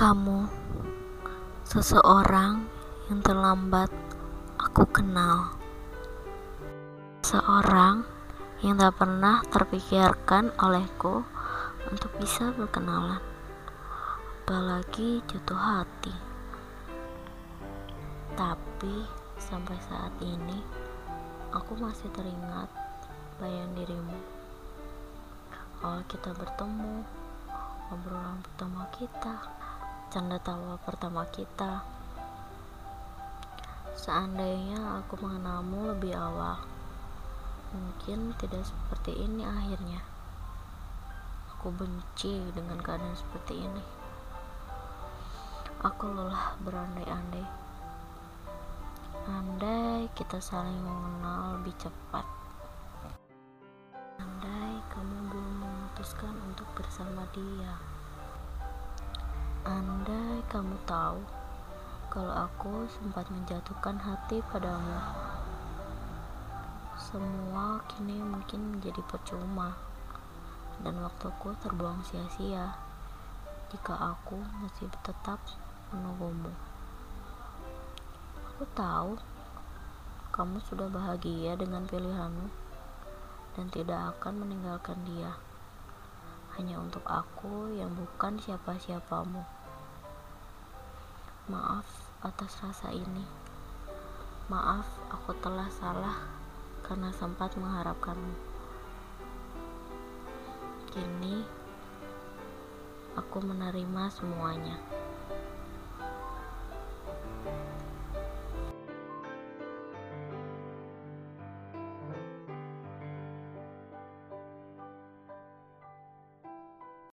Kamu, seseorang yang terlambat aku kenal, seorang yang tak pernah terpikirkan olehku untuk bisa berkenalan, apalagi jatuh hati. Tapi sampai saat ini, aku masih teringat bayang dirimu. Awal kita bertemu, obrolan pertama kita, canda tawa pertama kita. Seandainya aku mengenalmu lebih awal, mungkin tidak seperti ini akhirnya. Aku benci dengan keadaan seperti ini. Aku lelah berandai-andai. Andai kita saling mengenal lebih cepat. Andai kamu belum memutuskan untuk bersama dia. Andai kamu tahu kalau aku sempat menjatuhkan hati padamu. Semua kini mungkin menjadi percuma dan waktuku terbuang sia-sia jika aku masih tetap menunggumu. Aku tahu kamu sudah bahagia dengan pilihanmu dan tidak akan meninggalkan dia hanya untuk aku yang bukan siapa-siapamu. Maaf atas rasa ini. Maaf, aku telah salah karena sempat mengharapkanmu. Kini aku menerima semuanya.